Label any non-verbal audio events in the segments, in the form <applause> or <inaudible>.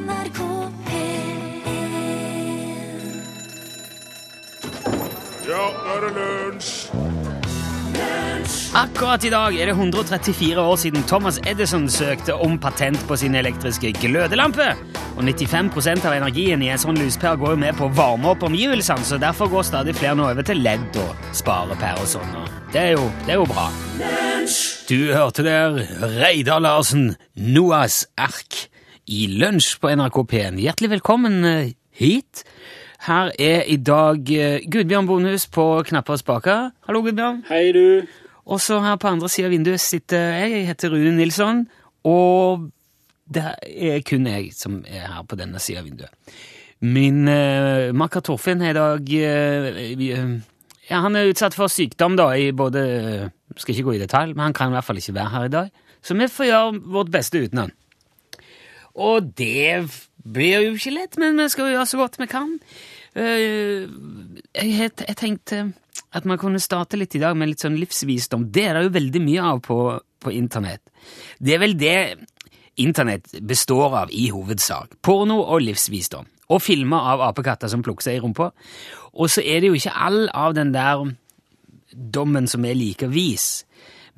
NRK P1 Ja, nå er det lunsj! Akkurat i dag er det 134 år siden Thomas Edison søkte om patent på sin elektriske glødelampe. Og 95% av energien i en sånn lyspære går jo med på å varme opp omgivelsene, så derfor går stadig flere nå over til ledd og sparepære og sånn. og Det er jo, det er jo bra. Du hørte der Reidar Larsen, Noas ark, i lunsj på NRK P1. Hjertelig velkommen eh, hit. Her er i dag eh, Gudbjørn Bonhus på knapper og spaker. Hallo, Gudbjørn. Hei, du. Og så her på andre sida av vinduet sitter jeg. Jeg heter Rune Nilsson. Og det er kun jeg som er her på denne sida av vinduet. Min uh, makker Torfinn er i dag uh, ja, Han er utsatt for sykdom, da, i både Skal ikke gå i detalj, men han kan i hvert fall ikke være her i dag. Så vi får gjøre vårt beste uten han. Og det blir jo ikke lett, men vi skal jo gjøre så godt vi kan. Eh, jeg, tenkte at man kunne starte litt i dag med litt sånn livsvisdom. Det er det jo veldig mye av på, på internett. Det er vel det internett består av i hovedsak. Porno og livsvisdom. Og filmer av apekatter som plukker seg i rumpa. Og så er det jo ikke all av den der dommen som er like vis.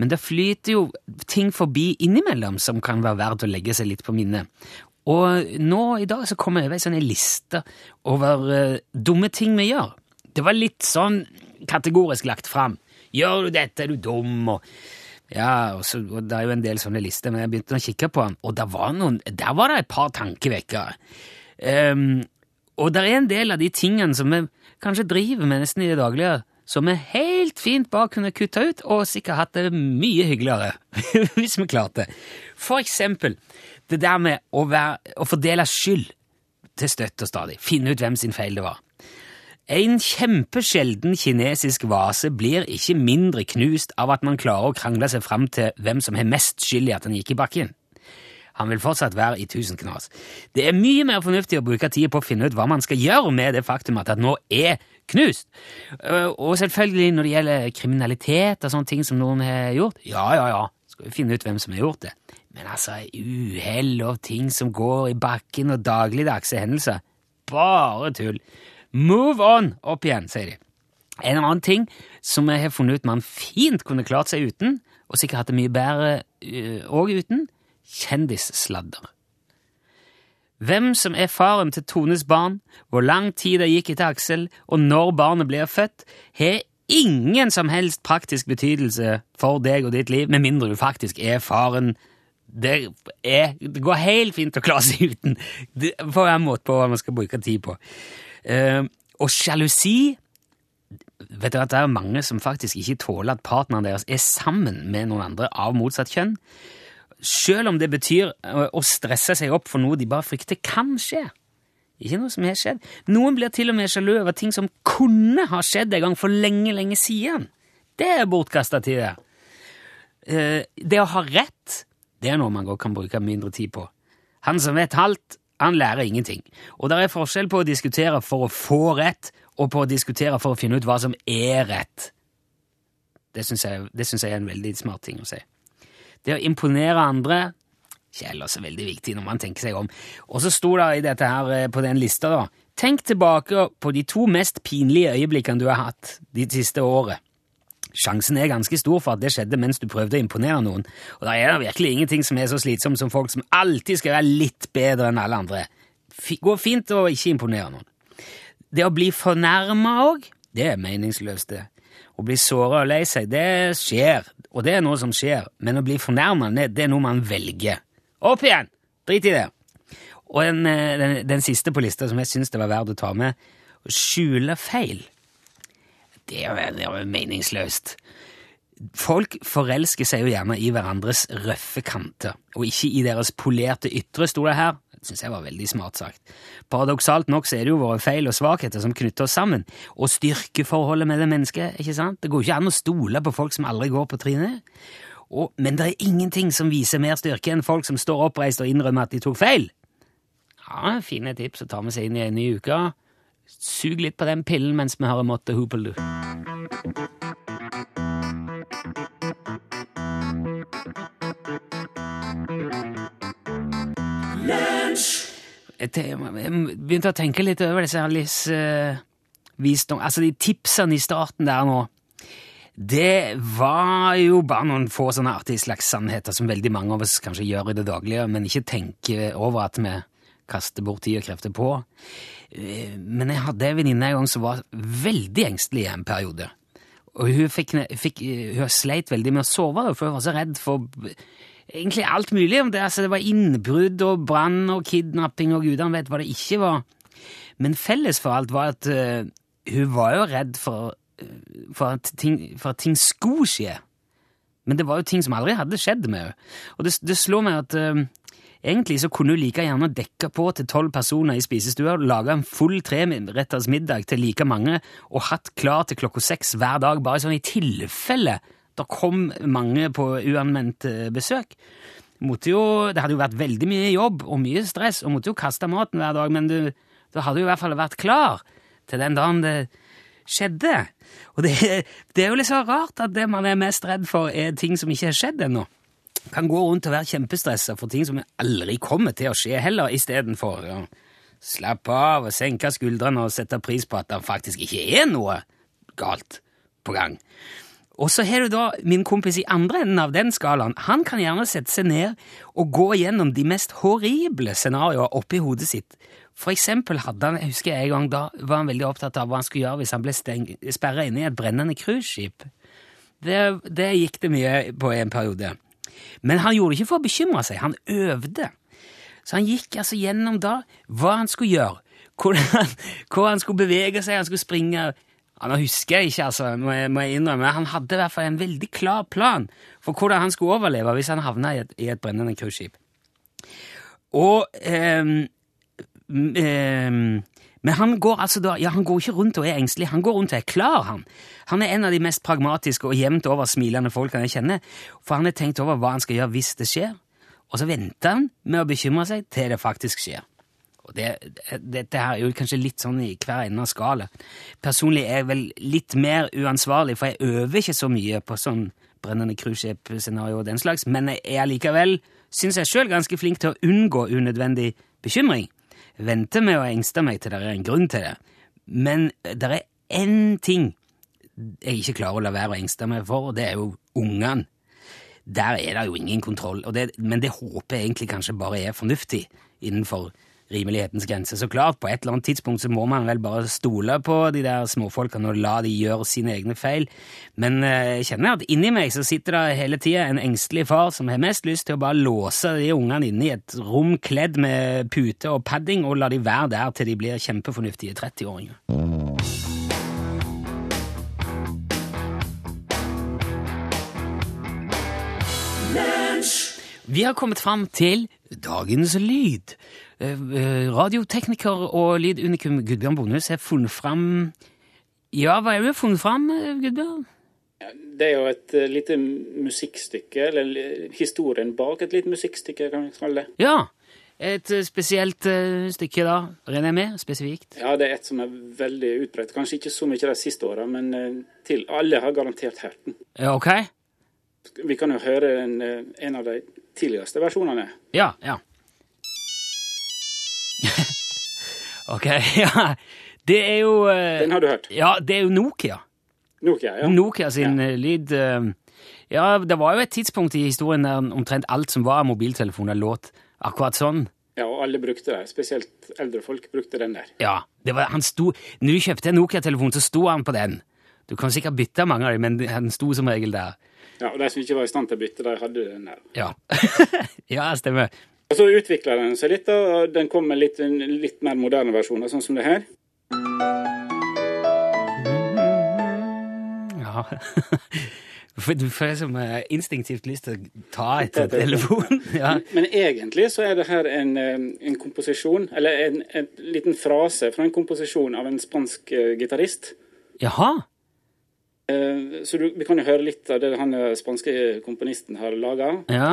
Men det flyter jo ting forbi innimellom som kan være verdt å legge seg litt på minnet. Og nå i dag så kommer jeg over ei sånn liste over uh, dumme ting vi gjør. Det var litt sånn kategorisk lagt fram. Gjør du dette, er du dum, og ja, og, så, og det er jo en del sånne lister, men jeg begynte å kikke på den, og der var, noen, der var det et par tankevekkere. Um, og det er en del av de tingene som vi kanskje driver med nesten i det daglige, som vi helt fint bare kunne kutta ut, og sikkert hatt det mye hyggeligere, <laughs> hvis vi klarte. For eksempel det der med å, være, å fordele skyld til støtt og stadig. Finne ut hvem sin feil det var. En kjempesjelden kinesisk vase blir ikke mindre knust av at man klarer å krangle seg fram til hvem som har mest skyld i at den gikk i bakken. Han vil fortsatt være i tusen knas. Det er mye mer fornuftig å bruke tid på å finne ut hva man skal gjøre med det faktum at det nå er knust. Øh, Og selvfølgelig når det gjelder kriminalitet og sånne ting som noen har gjort, ja, ja, ja, skal vi finne ut hvem som har gjort det. Men altså, uhell og ting som går i bakken og dagligdagse hendelser, bare tull. Move on! Opp igjen, sier de. En annen ting som jeg har funnet ut man fint kunne klart seg uten, og sikkert hatt det mye bedre òg uten, kjendissladder. Hvem som er faren til Tones barn, hvor lang tid det gikk etter Aksel, og når barnet blir født, har ingen som helst praktisk betydelse for deg og ditt liv, med mindre du faktisk er faren. Det, er, det går helt fint å klare seg uten. Det får være en måte på hva man skal bruke tid på. Uh, og sjalusi Vet du at Det er mange som faktisk ikke tåler at partneren deres er sammen med noen andre av motsatt kjønn. Selv om det betyr eh, å stresse seg opp for noe de bare frykter kan skje. Ikke noe som har skjedd. Noen blir til og med sjalu over ting som kunne ha skjedd en gang for lenge, lenge siden. Det er bortkasta tid. Eh, Det å ha rett, det er noe man godt kan bruke mindre tid på. Han som vet halvt, han lærer ingenting. Og det er forskjell på å diskutere for å få rett, og på å diskutere for å finne ut hva som er rett. Det syns jeg, jeg er en veldig smart ting å si. Det å imponere andre ikke heller så veldig viktig når man tenker seg om. Og så sto det i dette her eh, på den lista, da Tenk tilbake på de to mest pinlige øyeblikkene du har hatt de siste året. Sjansen er ganske stor for at det skjedde mens du prøvde å imponere noen. Og da er det virkelig ingenting som er så slitsomt som folk som alltid skal være litt bedre enn alle andre. F går fint å ikke imponere noen. Det å bli fornærma òg, det er meningsløst, det. Å bli såra og lei seg, det skjer, og det er noe som skjer. Men å bli fornærma, det, er noe man velger. Opp igjen! Drit i det. Og den, eh, den, den siste på lista som jeg syns det var verdt å ta med, å skjule feil. Det er jo meningsløst. Folk forelsker seg jo gjerne i hverandres røffe kanter, og ikke i deres polerte ytre, sto det her. Syns jeg var veldig smart sagt. Paradoksalt nok så er det jo våre feil og svakheter som knytter oss sammen, og styrkeforholdet mellom mennesker, ikke sant? Det går ikke an å stole på folk som aldri går på trynet. Og, men det er ingenting som viser mer styrke enn folk som står oppreist og innrømmer at de tok feil. Ja, fine tips å ta med seg inn i en ny uke. Sug litt på den pillen mens vi hører Motte Hoople, jeg begynte å tenke litt over disse livsvisdom... altså de tipsene i starten der nå. Det var jo bare noen få sånne artige slags sannheter som veldig mange av oss kanskje gjør i det daglige, men ikke tenker over at vi kaster bort tid og krefter på. Eh, Men jeg hadde en venninne en gang som var veldig engstelig i en periode. Og hun, fikk, fikk, hun sleit veldig med å sove, for hun var så redd for egentlig alt mulig. om Det altså, det var innbrudd og brann og kidnapping og gudene vet hva det ikke var. Men felles for alt var at uh, hun var jo redd for, eh, for, at ting, for at ting skulle skje. Men det var jo ting som aldri hadde skjedd med henne. Og det, det slår meg at uh, egentlig så kunne hun like gjerne dekka på til tolv personer i spisestua, laga en full treretters middag til like mange og hatt klar til klokka seks hver dag, bare sånn i tilfelle det kom mange på uanmeldt eh, besøk. Jo, det hadde jo vært veldig mye jobb og mye stress, og måtte jo kaste maten hver dag, men du, du hadde jo i hvert fall vært klar til den dagen det skjedde. Og det, <laughs> det er jo litt så rart at det man er mest redd for, er ting som ikke har skjedd ennå. Kan gå rundt og være kjempestressa for ting som aldri kommer til å skje heller, istedenfor å slappe av og senke skuldrene og sette pris på at det faktisk ikke er noe galt på gang. Og så har du da min kompis i andre enden av den skalaen. Han kan gjerne sette seg ned og gå gjennom de mest horrible scenarioer oppi hodet sitt. For eksempel hadde han, jeg husker en gang da, var han veldig opptatt av hva han skulle gjøre hvis han ble sperra inne i et brennende cruiseskip. Det, det gikk det mye på en periode. Men han gjorde det ikke for å bekymre seg, han øvde. Så han gikk altså gjennom da hva han skulle gjøre, hvordan, hvor han skulle bevege seg, han skulle springe ja, Nå husker jeg ikke, altså, må jeg, må jeg innrømme, han hadde i hvert fall en veldig klar plan for hvordan han skulle overleve hvis han havna i et, i et brennende cruiseskip. Og um, um, Men han går altså da, ja, han går ikke rundt og er engstelig, han går rundt og er klar, han. Han er en av de mest pragmatiske og jevnt over smilende folkene jeg kjenner, for han har tenkt over hva han skal gjøre hvis det skjer, og så venter han med å bekymre seg til det faktisk skjer. Og det, Dette her er jo kanskje litt sånn i hver ende av skalaen. Personlig er jeg vel litt mer uansvarlig, for jeg øver ikke så mye på sånn brennende cruiseskip-scenario og den slags, men jeg er likevel, syns jeg sjøl, ganske flink til å unngå unødvendig bekymring. Vente med å engste meg til det er en grunn til det. Men det er én ting jeg ikke klarer å la være å engste meg for, og det er jo ungene. Der er det jo ingen kontroll, det, men det håper jeg egentlig kanskje bare er fornuftig innenfor rimelighetens grense. Så klart, på et eller annet tidspunkt så må man vel bare stole på de der småfolkene og la de gjøre sine egne feil. Men eh, jeg kjenner at inni meg så sitter det hele tida en engstelig far som har mest lyst til å bare låse de ungene inne i et rom kledd med pute og padding og la de være der til de blir kjempefornuftige 30-åringer. Vi har kommet fram til dagens lyd. Eh, eh, Radiotekniker og lydunikum Gudbjørn Bonhus har funnet fram Ja, hva er det du har funnet fram, eh, Gudbjørn? Det er jo et lite musikkstykke, eller historien bak et lite musikkstykke, kan vi kalle det. Ja, et spesielt stykke, da. Regner jeg med? Spesifikt? Ja, det er et som er veldig utbredt. Kanskje ikke så mye de siste åra, men til alle har garantert hørt den. Ja, ok? Vi kan jo høre en, en av de tidligste versjonene. Ja, ja. Ok, <laughs> ja. Det er jo eh, Den har du hørt. Ja, det er jo Nokia. Nokia, ja. Nokia sin ja. lyd eh, Ja, det var jo et tidspunkt i historien der omtrent alt som var mobiltelefoner, låt akkurat sånn. Ja, og alle brukte det. Spesielt eldre folk brukte den der. Ja, det var, han sto, Når du kjøpte en Nokia-telefon, så sto han på den. Du kan sikkert bytte mange av dem, men han sto som regel der. Ja, og De som ikke var i stand til å bytte, de hadde den der. Ja, <laughs> ja stemmer. Og Så utvikla den seg litt, og den kom med litt, litt mer moderne versjoner, sånn som det her. Ja. <laughs> For Du får liksom eh, instinktivt lyst til å ta etter telefonen. <laughs> Ja. Men egentlig så er det her en, eh, en komposisjon, eller en, en liten frase fra en komposisjon av en spansk eh, gitarist. Jaha. Så du, vi kan jo høre litt av det han spanske komponisten har laga. Ja.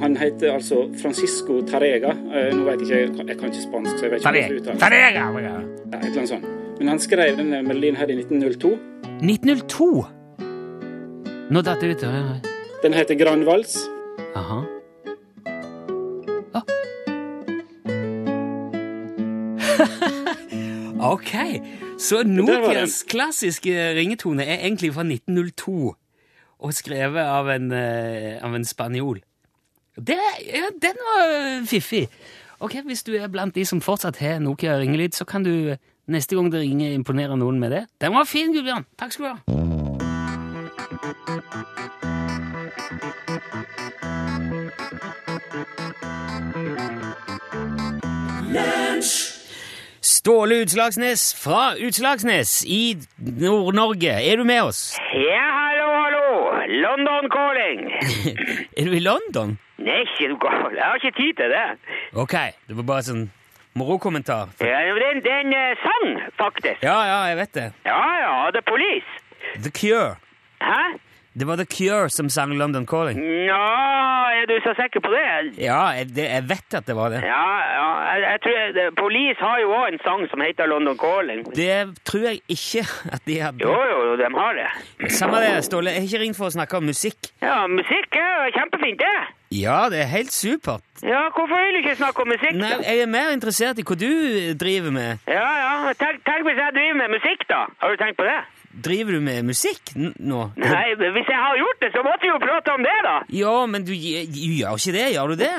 Han heter altså Francisco Tarega. Eh, Nå vet jeg ikke, jeg kan ikke spansk, så jeg vet ikke hvordan det uttales. Tarega! ja. Et eller annet sånt. Men han skrev denne melodien her i 1902. 1902. Nå datt det ut. Den heter Grand Vals. Aha. Ah. <laughs> Ok, så Nokias klassiske ringetone er egentlig fra 1902, og skrevet av en, eh, av en spanjol. Det, ja, den var fiffig. Ok, Hvis du er blant de som fortsatt har Nokia ringelyd, så kan du neste gang det ringer, imponere noen med det. Den var fin, Gudbjørn. Takk skal du ha. Ståle Utslagsnes fra Utslagsnes i Nord-Norge. Er du med oss? Ja, hallo, hallo. London calling. <laughs> Er du i London? Nei, ikke du gal. Jeg har ikke tid til det. Ok, det var bare sånn morokommentar. Ja, er en, eh, sang, faktisk. Ja, ja, jeg vet det. Ja, ja, The Police. The Cure. Hæ? Det var The Cure som sang London Calling. Nå, er du så sikker på det? Ja, jeg, det, jeg vet at det var det. Ja, ja, jeg, jeg tror jeg, det- Police har jo også en sang som heter London Calling. Det tror jeg ikke at de hadde. Jo, jo, de har det. Samme det, Ståle. Jeg har ikke ringt for å snakke om musikk. Ja, musikk er kjempefint, det. Ja, det er helt supert. Ja, hvorfor vil du ikke snakke om musikk? Nei, jeg er mer interessert i hva du driver med. Ja, ja, tenk, tenk hvis jeg driver med musikk, da. Har du tenkt på det? Driver du med musikk n nå? Nei, men hvis jeg har gjort det, så måtte vi jo prate om det, da. Ja, men du, du gjør ikke det, gjør du det?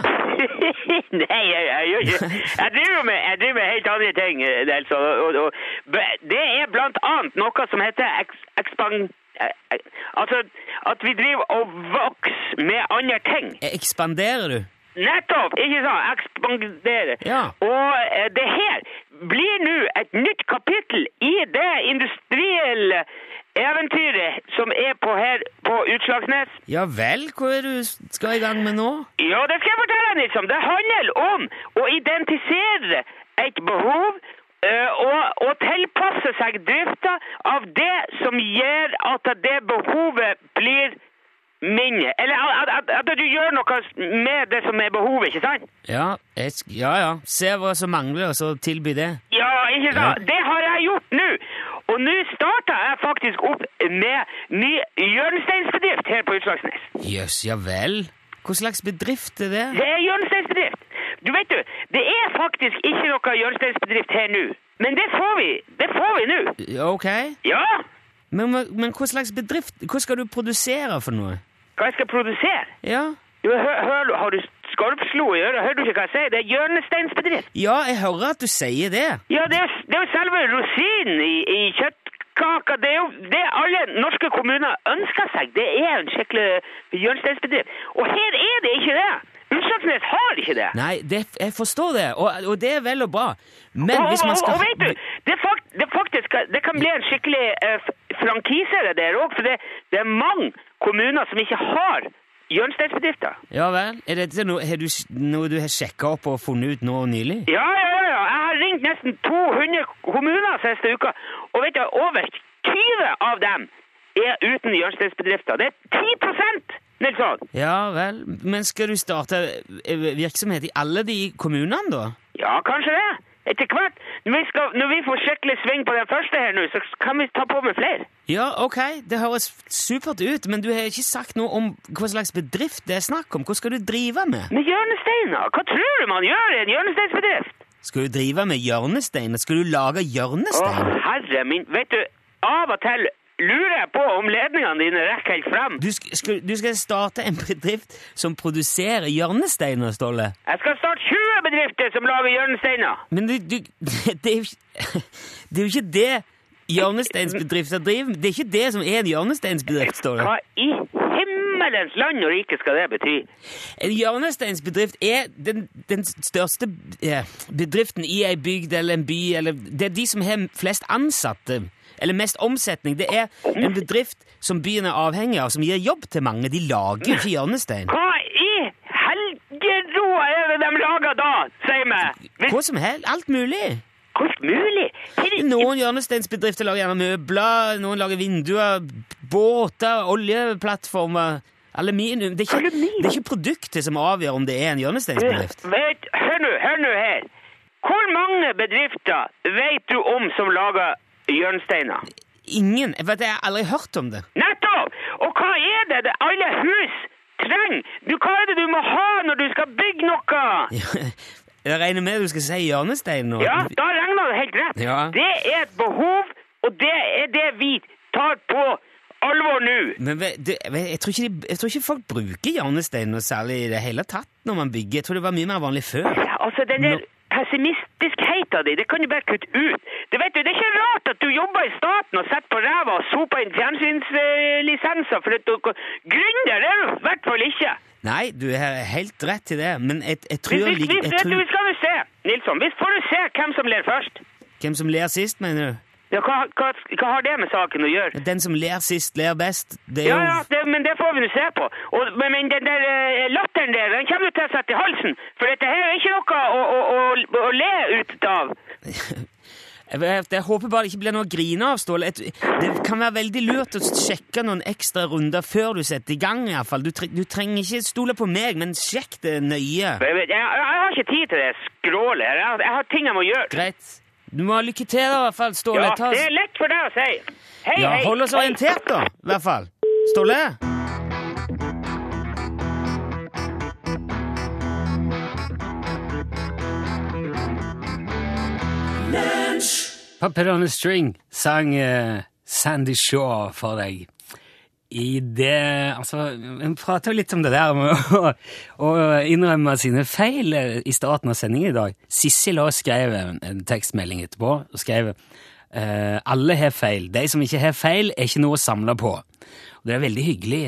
<laughs> Nei, jeg, jeg gjør ikke Jeg driver med, jeg driver med helt andre ting, eh, Nelson. Og, og, og, b- det er blant annet noe som heter eks, ekspang... eh, eh, Altså at vi driver og vokser med andre ting. Ekspanderer du? Nettopp! Ikke sant? Ekspandere. Ja. Og eh, det her blir nå et nytt kapittel i det industrielle eventyret som er på her på Utslagsnes. Ja vel, hva er du skal i gang med nå? Ja, det skal jeg fortelle deg, Nilsson. Det handler om å identifisere et behov eh, og, og tilpasse seg drifta av det som gjør at det behovet blir mindre. Eller at, at, at du gjør noe med det som er behovet, ikke sant? Ja, ja, ja. Se hva som mangler, og så tilby det. Ja, ikke sant? Det har jeg gjort nå. Og nå starta jeg faktisk opp med ny hjørnesteinsbedrift her på Utslagsnes. Jøss, ja vel. Hva slags bedrift er det? Det er hjørnesteinsbedrift. Du vet du, det er faktisk ikke noe hjørnesteinsbedrift her nå. Men det får vi. Det får vi nå. Ok. Ja, Men, men hva slags bedrift Hva skal du produsere for noe? hva jeg skal produsere? Ja, Jo, hør, hør, har du skorpslo i øret? Hører du ikke hva jeg sier? Det er hjørnesteinsbedrift. ja jeg hører at du sier det. Ja, det er, det er jo selve rosinen i, i kjøttkaka. Det er jo det alle norske kommuner ønsker seg. Det er en skikkelig hjørnesteinsbedrift. Og her er det ikke det. Utslagsnes har ikke det. Nei, det, jeg forstår det, og, og det er vel og bra. Men og, hvis man skal og vet du, det, fakt, det, faktisk, det kan bli en skikkelig eh, frankise det der òg, for det, det er mange kommuner som ikke har hjørnesteinsbedrifter. Ja vel? Er dette noe, er du, noe du har sjekka opp og funnet ut nå nylig? Ja, ja, ja, ja. Jeg har ringt nesten 200 kommuner siste uka, og vet du, over 20 av dem er uten hjørnesteinsbedrifter. Det er 10 Nilsson! Ja vel. Men skal du starte eh, virksomhet i alle de kommunene, da? Ja, kanskje det. Etter hvert, når vi, skal, når vi får skikkelig sving på den første her nå, så kan vi ta på med flere. Ja, ok, det høres supert ut, men du har ikke sagt noe om hva slags bedrift det er snakk om. Hva skal du drive med? Med hjørnesteiner? Hva tror du man gjør i en hjørnesteinsbedrift? Skal du drive med hjørnestein? Skal du lage Å, herre min. Vet du, av og til lurer jeg på om ledningene dine rekker helt frem. Du skal, skal, du skal starte en bedrift som produserer hjørnesteiner, Ståle. Jeg skal starte 20 bedrifter som lager hjørnesteiner. Men du, du <laughs> det, er ikke- <laughs> det er jo ikke det hjørnesteinsbedrifter driver med. Det er ikke det som er en hjørnesteinsbedrift, Ståle. Hva i himmelens land og rike skal det bety? En hjørnesteinsbedrift er den, den største eh, bedriften i ei bygd eller en by. Eller, det er de som har flest ansatte, eller mest omsetning. Det er en bedrift som byen er avhengig av, som gir jobb til mange. De lager jo ikke hjørnestein. Hva i helgeroa er det de lager da, si meg? Hvis, Hva som helst. Alt mulig. hvordan mulig? Det- Noen hjørnesteinsbedrifter lager gjerne møbler, noen lager vinduer, båter, oljeplattformer Aluminium. Det er, ikke, Aluminium? det er ikke produktet som avgjør om det er en hjørnesteinsbedrift. Hør nå, hør nå her. Hvor mange bedrifter vet du om som lager hjørnesteiner? Ingen. Jeg vet, jeg har aldri hørt om det. Nettopp! Og hva er det, det alle hus trenger? Du, hva er det du må ha når du skal bygge noe? <laughs> Jeg regner med du skal si hjørnestein nå. Ja, da regner helt rett. Ja. Det er et behov, og det er det vi tar på alvor nå. Men du, jeg, tror de, jeg tror ikke folk bruker hjørnestein noe særlig i det hele tatt når man bygger. Jeg tror det var mye mer vanlig før. Ja, altså, den der Nå- pessimistiskheten di, det kan du bare kutte ut. Det, vet du, det er ikke rart at du jobber i staten og setter på ræva og soper inn fjernsynslisenser, for at du gründer er du i hvert fall ikke. Nei, du har helt rett i det, men jeg, jeg tror, hvis, hvis, jeg jeg, du, tror vi skal jo se, Nilsson, hvis får du se hvem som ler først. Hvem som ler sist, mener du? Ja, hva, hva, hva har det med saken å gjøre? Den som ler sist, ler best. Det Ja, ja, det, men det får vi nå se på. Og, men, men den der eh, latteren der, den kommer du til å sette i halsen. For dette her er ikke noe å, å, å, å le ut av. <laughs> Jeg, håper bare det ikke blir noe å grine av, Ståle. Det kan være veldig lurt å sjekke noen ekstra runder før du setter i gang. i fall. Du, du trenger ikke stole på meg, men sjekk det nøye. Jeg, jeg, jeg har ikke tid til det skrålet. Jeg, har- jeg har ting jeg må gjøre. Greit. Du må ha lykke til, da, i hvert fall, Ståle. Ja, Ta, det er lett for deg å si. Hei, ja, hei. hold oss orientert, da, i hvert fall. Ståle? Puppet String sang uh, Sandy Shaw for deg. I det Altså, vi prater jo litt om det der med å, å innrømme sine feil eh, i starten av sendingen i dag. Sissel òg skrev en, en tekstmelding etterpå og skrev eh, alle har feil. De som ikke har feil, er ikke noe å samle på. Og det er veldig hyggelig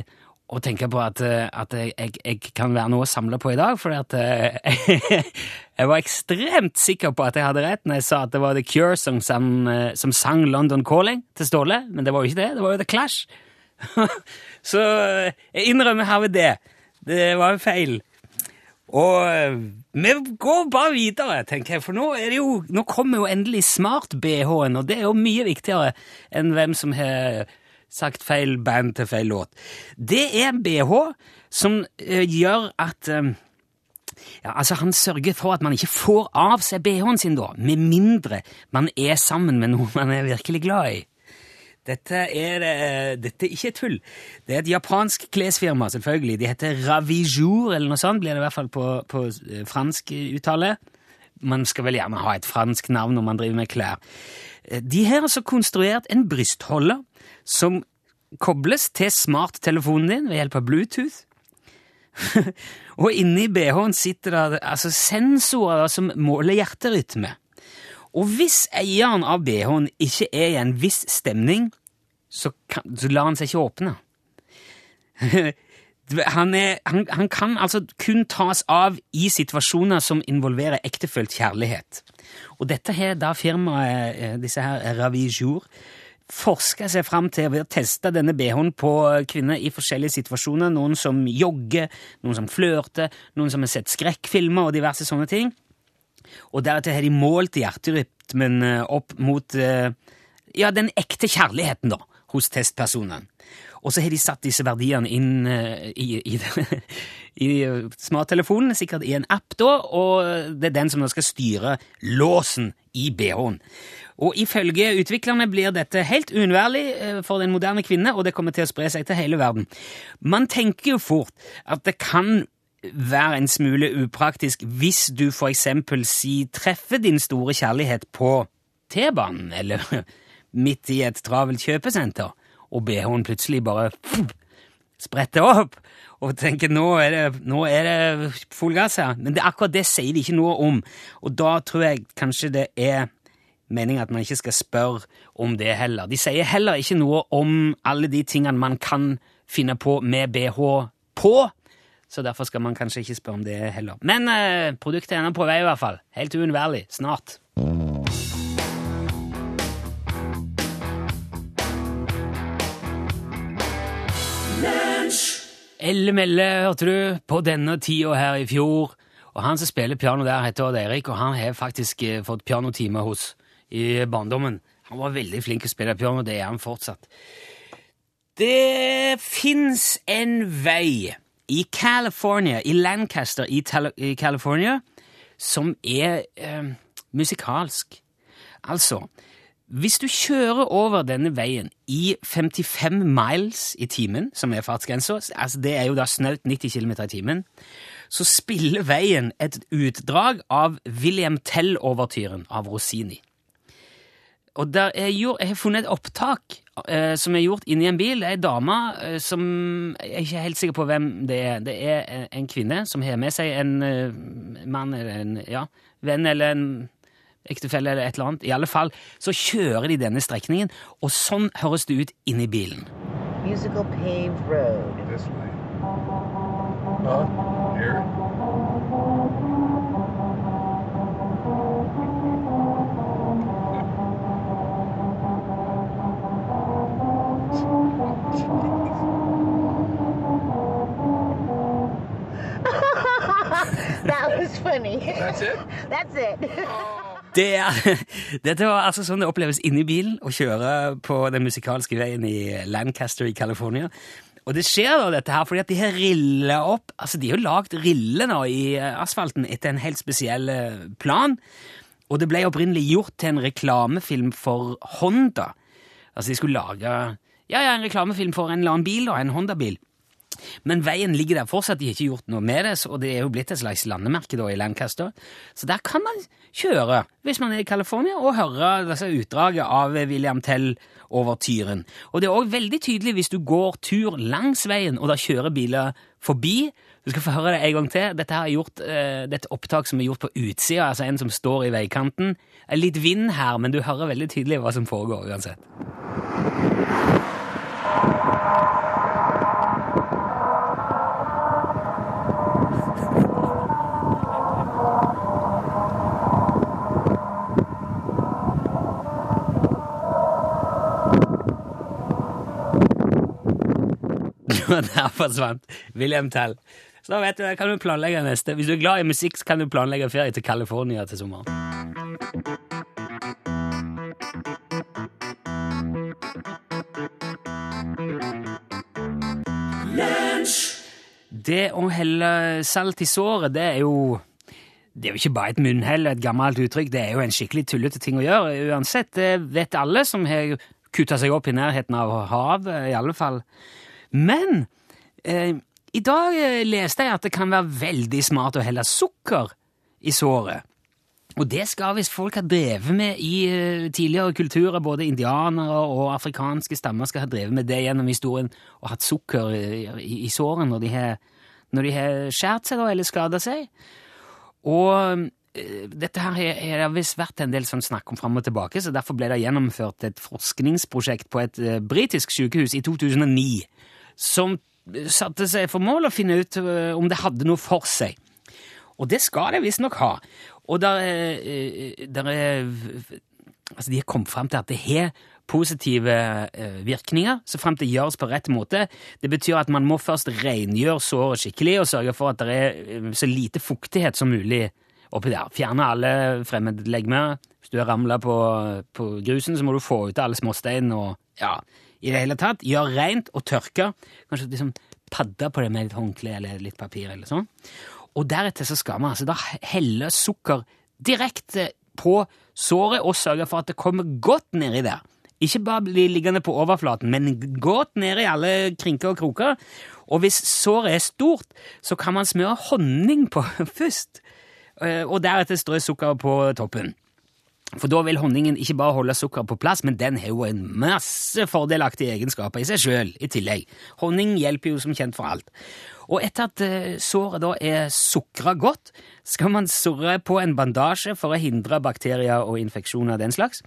å tenke på at, eh, at jeg, jeg, kan være noe å samle på i dag, for at jeg, <laughs> jeg var ekstremt sikker på at jeg hadde rett når jeg sa at det var The Cure som sang, eh, som sang London Calling til Ståle, men det var jo ikke det, det var jo The Clash. <laughs> Så eh, jeg innrømmer herved det. Det var en feil. Og eh, vi går bare videre, tenker jeg, for nå, jo, nå kommer jo endelig smart-BH-en, og det er jo mye viktigere enn hvem som har sagt feil band til feil låt. Det er en BH som uh, gjør at um, ja, altså Han sørger for at man ikke får av seg BH-en sin, da, med mindre man er sammen med noen man er virkelig glad i. Dette er, eh, dette er ikke tull. Det er et japansk klesfirma, selvfølgelig. De heter Ravijour, eller noe sånt, blir det i hvert fall på, på eh, fransk uttale. Man skal vel gjerne ha et fransk navn når man driver med klær. Eh, De har altså konstruert en brystholder som kobles til smarttelefonen din ved hjelp av Bluetooth. <laughs> og inni BH-en sitter det altså sensorer som måler hjerterytme. Og hvis eieren av BH-en ikke er i en viss stemning, så, kan, så lar han seg ikke åpne. <laughs> han, er, han, han kan altså kun tas av i situasjoner som involverer ektefølt kjærlighet. Og dette har da firmaet, eh, disse her Ravijour, forska seg fram til ved å teste denne BH-en på kvinner i forskjellige situasjoner. Noen som jogger, noen som flørter, noen som har sett skrekkfilmer og diverse sånne ting. Og deretter har de målt hjerterytmen eh, opp mot eh, ja, den ekte kjærligheten da, hos testpersonene. Og så har de satt disse verdiene inn eh, i, i, <laughs> i smarttelefonen, sikkert i en app, da, og det er den som skal styre låsen i BH-en. Og ifølge utviklerne blir dette helt uunnværlig eh, for den moderne kvinne, og det kommer til å spre seg til hele verden. Man tenker jo fort at det kan være en smule upraktisk hvis du for eksempel si treffer din store kjærlighet på T-banen, eller midt i et travelt kjøpesenter, og BH-en plutselig bare spretter opp, og tenker nå er det, nå er det full gass her. Men det, akkurat det sier de ikke noe om, og da tror jeg kanskje det er meningen at man ikke skal spørre om det heller. De sier heller ikke noe om alle de tingene man kan finne på med BH på, så derfor skal man kanskje ikke spørre om det heller. Men eh, produktet er ennå på vei, i hvert fall. Helt uunnværlig. Snart. Elle Melle hørte du på denne tida her i fjor. Og han som spiller piano der, heter Odd Eirik, og han har faktisk eh, fått pianotime hos i barndommen. Han var veldig flink til å spille piano, det er han fortsatt. Det fins en vei i California, i Lancaster i, Tal i California, som er eh, musikalsk. Altså, hvis du kjører over denne veien i 55 miles i timen, som er fartsgrensa, altså det er jo da snaut 90 km i timen, så spiller veien et utdrag av William Tell-overtyren av Rossini. Og der er gjort, jeg har funnet et opptak eh, som er gjort inni en bil. Det er ei dame eh, som Jeg er ikke helt sikker på hvem det er. Det er en, en kvinne som har med seg en eh, mann eller en ja, venn eller en ektefelle eller et eller annet. I alle fall så kjører de denne strekningen, og sånn høres det ut inni bilen. Musical paved road. This way. Here? <laughs> That was funny. That's it? That's it. Det er, <laughs> dette var altså sånn det oppleves inni bilen å kjøre på den musikalske veien i Lancaster i California. Og det skjer da dette her fordi at de har rilla opp altså De har jo lagd riller nå i eh, asfalten etter en helt spesiell eh, plan. Og det ble opprinnelig gjort til en reklamefilm for Honda. Altså de skulle lage ja, ja, en reklamefilm for en eller annen bil, da, en Honda-bil. Men veien ligger der fortsatt, de har ikke gjort noe med det, og det er jo blitt et slags landemerke da i Lancaster. Så der kan man kjøre, hvis man er i California, og høre disse utdraget av William Tell over Tyren. Og det er òg veldig tydelig hvis du går tur langs veien, og da kjører biler forbi. Du skal få høre det en gang til. Dette her er gjort, uh, det et opptak som er gjort på utsida, altså en som står i veikanten. Litt vind her, men du hører veldig tydelig hva som foregår uansett. <laughs> Og der forsvant William Tell. Så da vet du, kan du planlegge neste. Hvis du er glad i musikk, så kan du planlegge ferie til California til sommeren. Det å helle salt i såret, det er jo det er jo ikke bare et munnhell, et gammelt uttrykk, det er jo en skikkelig tullete ting å gjøre. Uansett, det vet alle som har kutta seg opp i nærheten av havet, i alle fall. Men eh, i dag eh, leste jeg at det kan være veldig smart å helle sukker i såret. Og det skal visst folk ha drevet med i eh, tidligere kulturer. Både indianere og afrikanske stammer skal ha drevet med det gjennom historien og hatt sukker i, i, i såret når de har, har skjært seg da, eller skada seg. Og eh, dette her har- det visst vært en del sånn snakk om fram og tilbake, så derfor ble det gjennomført et forskningsprosjekt på et eh, britisk sykehus i 2009 som eh, satte seg for mål å finne ut eh, om det hadde noe for seg. Og det skal det visstnok ha. Og der, er- eh, der er Altså, de har kommet fram til at det har positive eh, virkninger, så frem til gjøres på rett måte. Det betyr at man må først rengjøre såret skikkelig og sørge for at det er eh, så lite fuktighet som mulig oppi der. Fjerne alle fremmedlegemer. Hvis du har ramla på, på grusen, så må du få ut alle småstein og ja, i det hele tatt. Gjør rent og tørke. Kanskje liksom padde på det med litt håndkle eller litt papir eller sånn. Og deretter så skal man altså da helle sukker direkte på såret og sørge for at det kommer godt nedi der. Ikke bare bli liggende på overflaten, men godt ned i alle krinker og kroker. Og hvis såret er stort, så kan man smøre honning på <laughs> først, eh, og deretter strø sukker på toppen. For da vil honningen ikke bare holde sukkeret på plass, men den har jo en masse fordelaktige egenskaper i seg sjøl i tillegg. Honning hjelper jo som kjent for alt. Og etter at eh, såret da er sukra godt, skal man surre på en bandasje for å hindre bakterier og infeksjoner av den slags.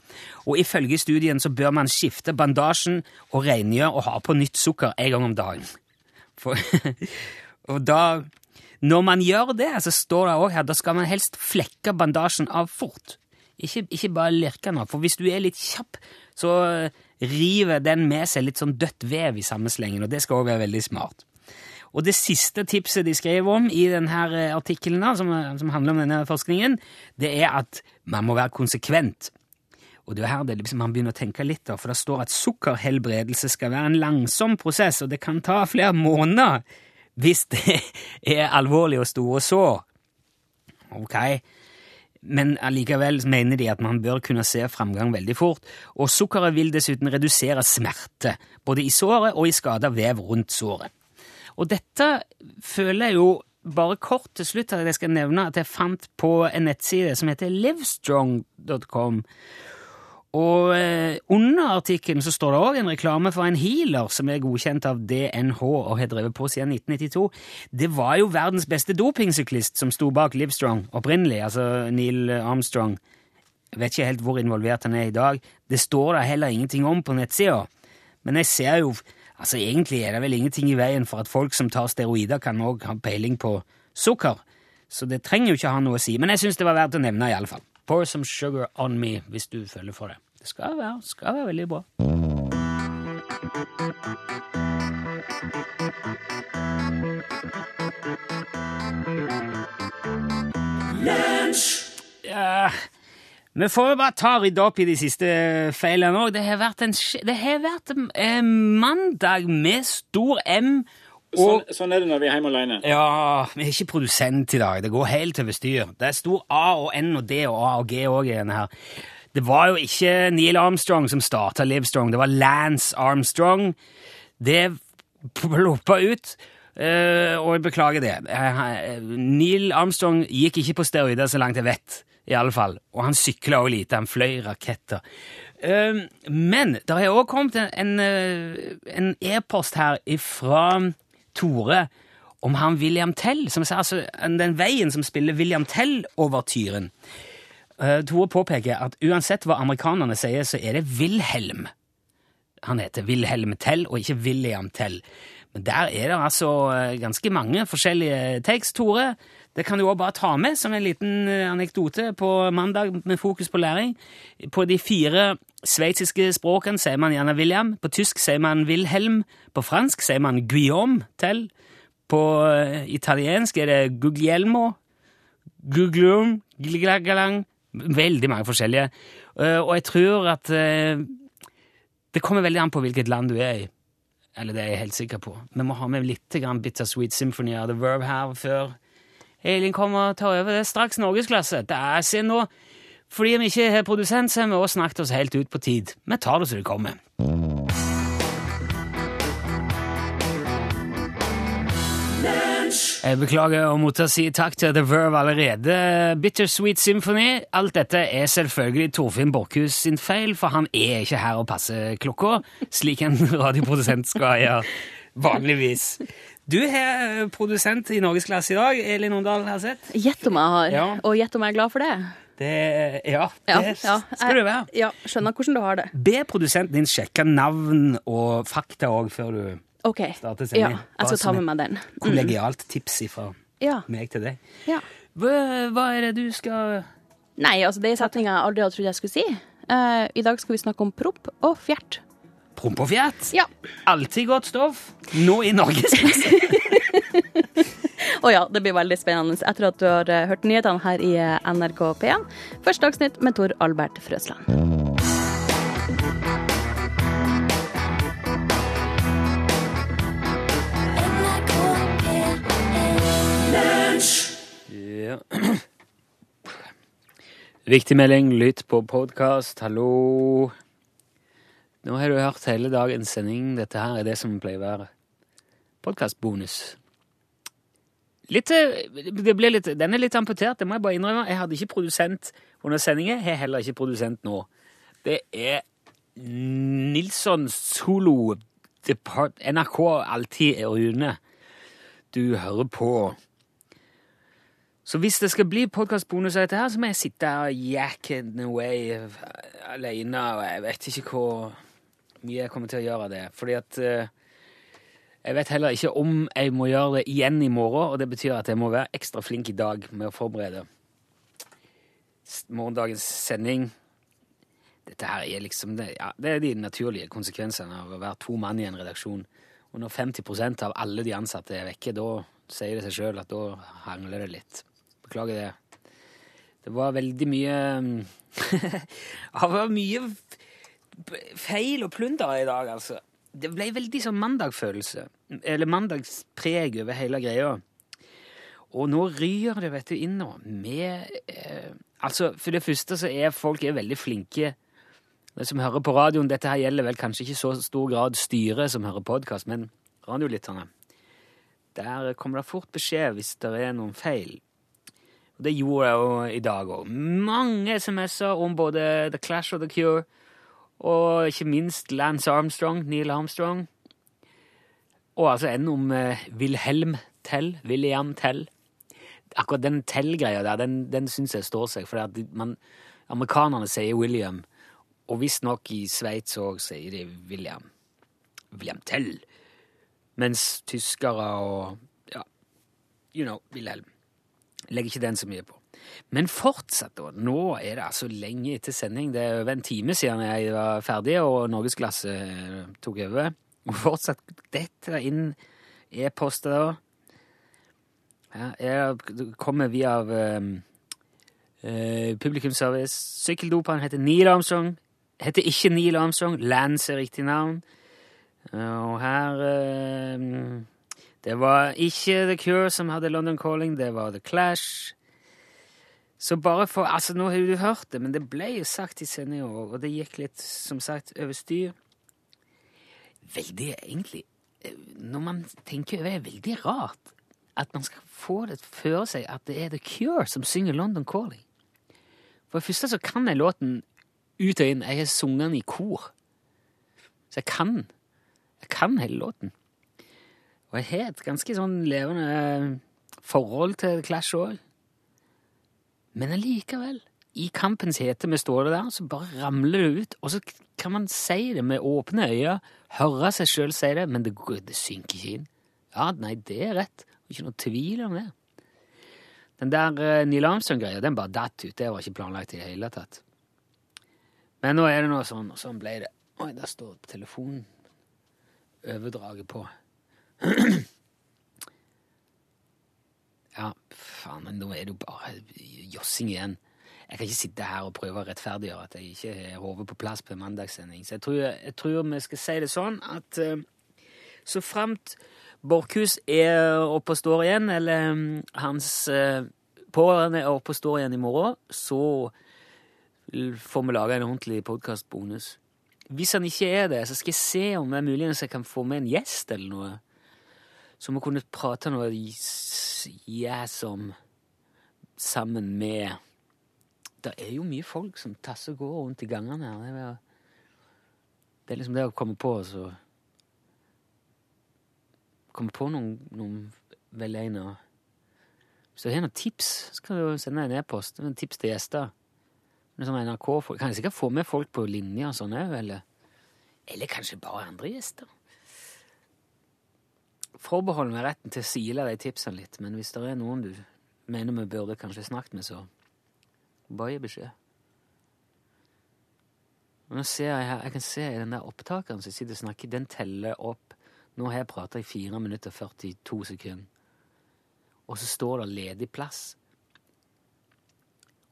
Og ifølge studien så bør man skifte bandasjen og rengjøre og ha på nytt sukker en gang om dagen. For, <laughs> og da Når man gjør det, så står det også her, da skal man helst flekke bandasjen av fort. Ikke, ikke bare lirke den for hvis du er litt kjapp, så eh, river den med seg litt sånn dødt vev i samme slengen, og det skal også være veldig smart. Og det siste tipset de skrev om i denne artikkelen, som, som handler om denne forskningen, det er at man må være konsekvent. Og det er her det liksom man begynner å tenke litt, da, for det står at sukkerhelbredelse skal være en langsom prosess, og det kan ta flere måneder hvis det <laughs> er alvorlig og store sår. Ok, men allikevel mener de at man bør kunne se framgang veldig fort, og sukkeret vil dessuten redusere smerte, både i såret og i skada vev rundt såret. Og dette føler jeg jo bare kort til slutt at jeg skal nevne at jeg fant på en nettside som heter livestrong.com. Og eh, under artikkelen så står det òg en reklame for en healer som er godkjent av DNH og har drevet på siden 1992. Det var jo verdens beste dopingsyklist som sto bak Livestrong opprinnelig, altså Neil Armstrong. Jeg vet ikke helt hvor involvert han er i dag. Det står da heller ingenting om på nettsida. Men jeg ser jo Altså, egentlig er det vel ingenting i veien for at folk som tar steroider, kan òg ha peiling på sukker. Så det trenger jo ikke ha noe å si. Men jeg syns det var verdt å nevne, iallfall. Pour some sugar on me, hvis du føler for det. Det skal være, skal være veldig bra. Ja, vi får jo bare ta rydde opp i de siste feilene òg. Det har vært, en, det har vært en mandag med stor M. Sånn, sånn er det når vi er hjemme alene. ja, vi er ikke produsent i dag. Det går helt over styr. Det er stor A og N og D og A og G òg i denne her. Det var jo ikke Neil Armstrong som starta Livestrong, det var Lance Armstrong. Det ploppa ut, eh, og jeg beklager det. Eh, Neil Armstrong gikk ikke på steroider, så langt jeg vet, i alle fall. Og han sykla òg lite, han fløy raketter. Eh, Men det har òg kommet en- e-post e-post her ifra Tore om han William Tell, som altså den veien som spiller William Tell-overtyren. Uh, Tore påpeker at uansett hva amerikanerne sier, så er det Wilhelm. Han heter Wilhelm Tell, og ikke William Tell. Men der er det altså eh, ganske mange forskjellige takes, Tore. Det kan du òg bare ta med som en liten eh, anekdote på mandag med fokus på læring. På de fire sveitsiske språkene sier man gjerne William. På tysk sier man Wilhelm. På fransk sier man Guillaume til. På eh, italiensk er det Guglielmo. Guglum. Glagalang Veldig mange forskjellige. Eh, og jeg tror at det kommer veldig an på hvilket land du er i. Eller det er jeg helt sikker på. Vi må ha med litt Bittersweet Symphony of the Verb her før Elin kommer og tar over. Det er straks norgesklasse. Se nå. Fordi vi ikke har produsent, så har vi også snakket oss helt ut på tid. Vi tar det så det kommer. Jeg beklager å måtte si takk til The Verve allerede. Bittersweet Symphony. Alt dette er selvfølgelig Torfinn Borchhus sin feil, for han er ikke her og passer klokka, slik en <laughs> radioprodusent skal gjøre vanligvis. Du er produsent i Norgesklasse i dag, Elin Ondal har sett. Gjett om jeg har, Ja. og gjett om jeg er glad for det. Det, ja, Ja, det ja, skal du være. Ja, skjønner hvordan du har det. Be produsenten din sjekke navn og fakta òg før du Ok, starter ja, jeg skal ta med meg den. Kollegialt tips fra Ja, meg til deg. ja. Hva, hva er det du skal Nei, altså det er setninga jeg aldri hadde trodd jeg skulle si. Uh, I dag skal vi snakke om propp og fjert. Promp og fjert? Ja. Alltid godt stoff. Nå i norgesklasse. <laughs> Og ja, det blir veldig spennende etter at du har eh, hørt nyhetene her i eh, NRK P1. Første Dagsnytt med Tor Albert Frøsland. Ja. <clears throat> Viktig melding, lytt på podkast, hallo. Nå har du hørt hele dagens sending. Dette her er det som pleier å være podkastbonus. Litt, eh, det ble litt, den er litt amputert, det må jeg bare innrømme. Jeg hadde ikke produsent under sendingen, jeg har heller ikke produsent nå. Det er Nilsson Solo Depart NRK Alltid er Rune du hører på. Så hvis det skal bli podkastbonus av dette her, så må jeg sitte og jacken away alene, og jeg vet ikke hvor jeg kommer til å gjøre det. Fordi at eh, jeg vet heller ikke om jeg må gjøre det igjen i morgen, og det betyr at jeg må være ekstra flink i dag med å forberede morgendagens sending. Dette her er liksom det, ja, det er de naturlige konsekvensene av å være to mann i en redaksjon. Og når 50% av alle de ansatte er vekke, da sier det seg sjøl at da hangler det litt. Beklager det. Det var veldig mye <laughs> Det var mye feil og plunder i dag, altså. Det ble veldig sånn mandagfølelse. Eller mandagspreg over hele greia. Og nå ryr det, vet du, inn nå med eh, Altså, for det første så er folk er veldig flinke de som hører på radioen, dette her gjelder vel kanskje ikke så stor grad styret som hører podkast, men radiolytterne. Der kommer det fort beskjed hvis det er noen feil. Og det gjorde jeg jo i dag òg. Mange SMS-er om både The Clash og The Cure, og ikke minst Lance Armstrong, Neil Armstrong. Og altså en om Wilhelm Tell, William Tell. Akkurat den Tell-greia der, den, den syns jeg står seg, for man, amerikanerne sier William, og visstnok i Sveits òg sier de William. William Tell. Mens tyskere og ja, you know, Wilhelm. Legger ikke den så mye på. Men fortsatt, da. Nå er det altså lenge etter sending. Det er over en time siden jeg var ferdig og Norgesglasset eh, tok over. Og fortsatt detter det inn e-poster. da. Jeg kommer via um, uh, publikumsservice. Sykkeldoperen heter Neil Armstrong. Heter ikke Neil Armstrong. Lance er riktig navn. Og her uh, Det var ikke The Cure som hadde London Calling, det var The Clash. Så bare for Altså, nå har du hørt det, men det ble jo sagt i sendinga òg, og det gikk litt, som sagt, over styr. Veldig, egentlig eh, Når man tenker over det, er veldig rart at man skal få det føre seg at det er The Cure som synger London Calling. For det første så kan jeg låten ut og inn. Jeg har sunget den i kor. Så jeg kan jeg kan hele låten. Og jeg har et ganske sånn levende eh, forhold til Clash òg. Men allikevel, i kampens hete vi står der, så bare ramler det ut. Og så kan man si det med åpne øyne, høre seg sjøl si det, men det, det synker ikke inn. Ja, nei, det er rett. Ikke noe tvil om det. Den der uh, Neil Armstrong-greia, den bare datt ut. Det var ikke planlagt i det hele tatt. Men nå er det noe sånn, og sånn ble det. Oi, der står telefonen overdraget på. <clears throat> ja, faen, men nå er det jo bare jossing igjen. Jeg kan ikke sitte her og prøve å rettferdiggjøre at jeg ikke har hodet på plass på en mandagssending. Så jeg tror, jeg tror, vi skal si det sånn at uh, så framt Borchhus er oppe og står igjen, eller um, hans uh, pårørende er oppe og står igjen i morgen, så får vi lage en ordentlig podkastbonus. Hvis han ikke er det, så skal jeg se om det er muligens jeg kan få med en gjest eller noe. Så vi kunne prate noe yes om sammen med Det er jo mye folk som tasser og går rundt i gangene her. Det er, liksom det å komme på så Komme på noen, noen velegna Hvis du har noen tips, så kan du sende en e-post. med Tips til gjester. Sånn NRK-folk. Kan jeg sikkert få med folk på linja og sånn òg, eller, eller kanskje bare andre gjester. Forbeholder meg retten til å sile de tipsene litt, men hvis det er noen du mener vi burde kanskje snakket med, så bare gi beskjed. Nå ser jeg her, jeg kan se i den der opptakeren som sitter og snakker, den teller opp Nå har jeg prata i 4 minutter og 42 sekunder, og så står det ledig plass.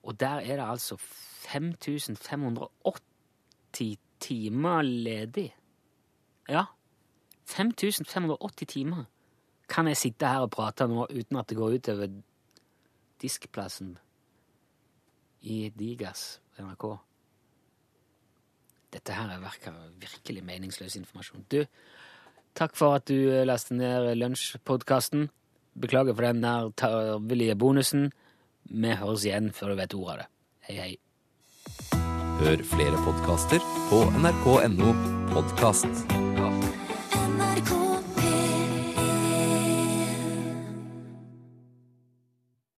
Og der er det altså 5580 timer ledig. Ja. 5580 timer kan jeg sitte her og prate nå uten at det går ut over diskplassen i Digas NRK. Dette her virker virkelig meningsløs informasjon. Du, takk for at du lastet ned lunsjpodkasten. Beklager for den der tarvelige bonusen. Vi høres igjen før du vet ordet av det. Hei, hei. Hør flere podkaster på nrk.no podkast.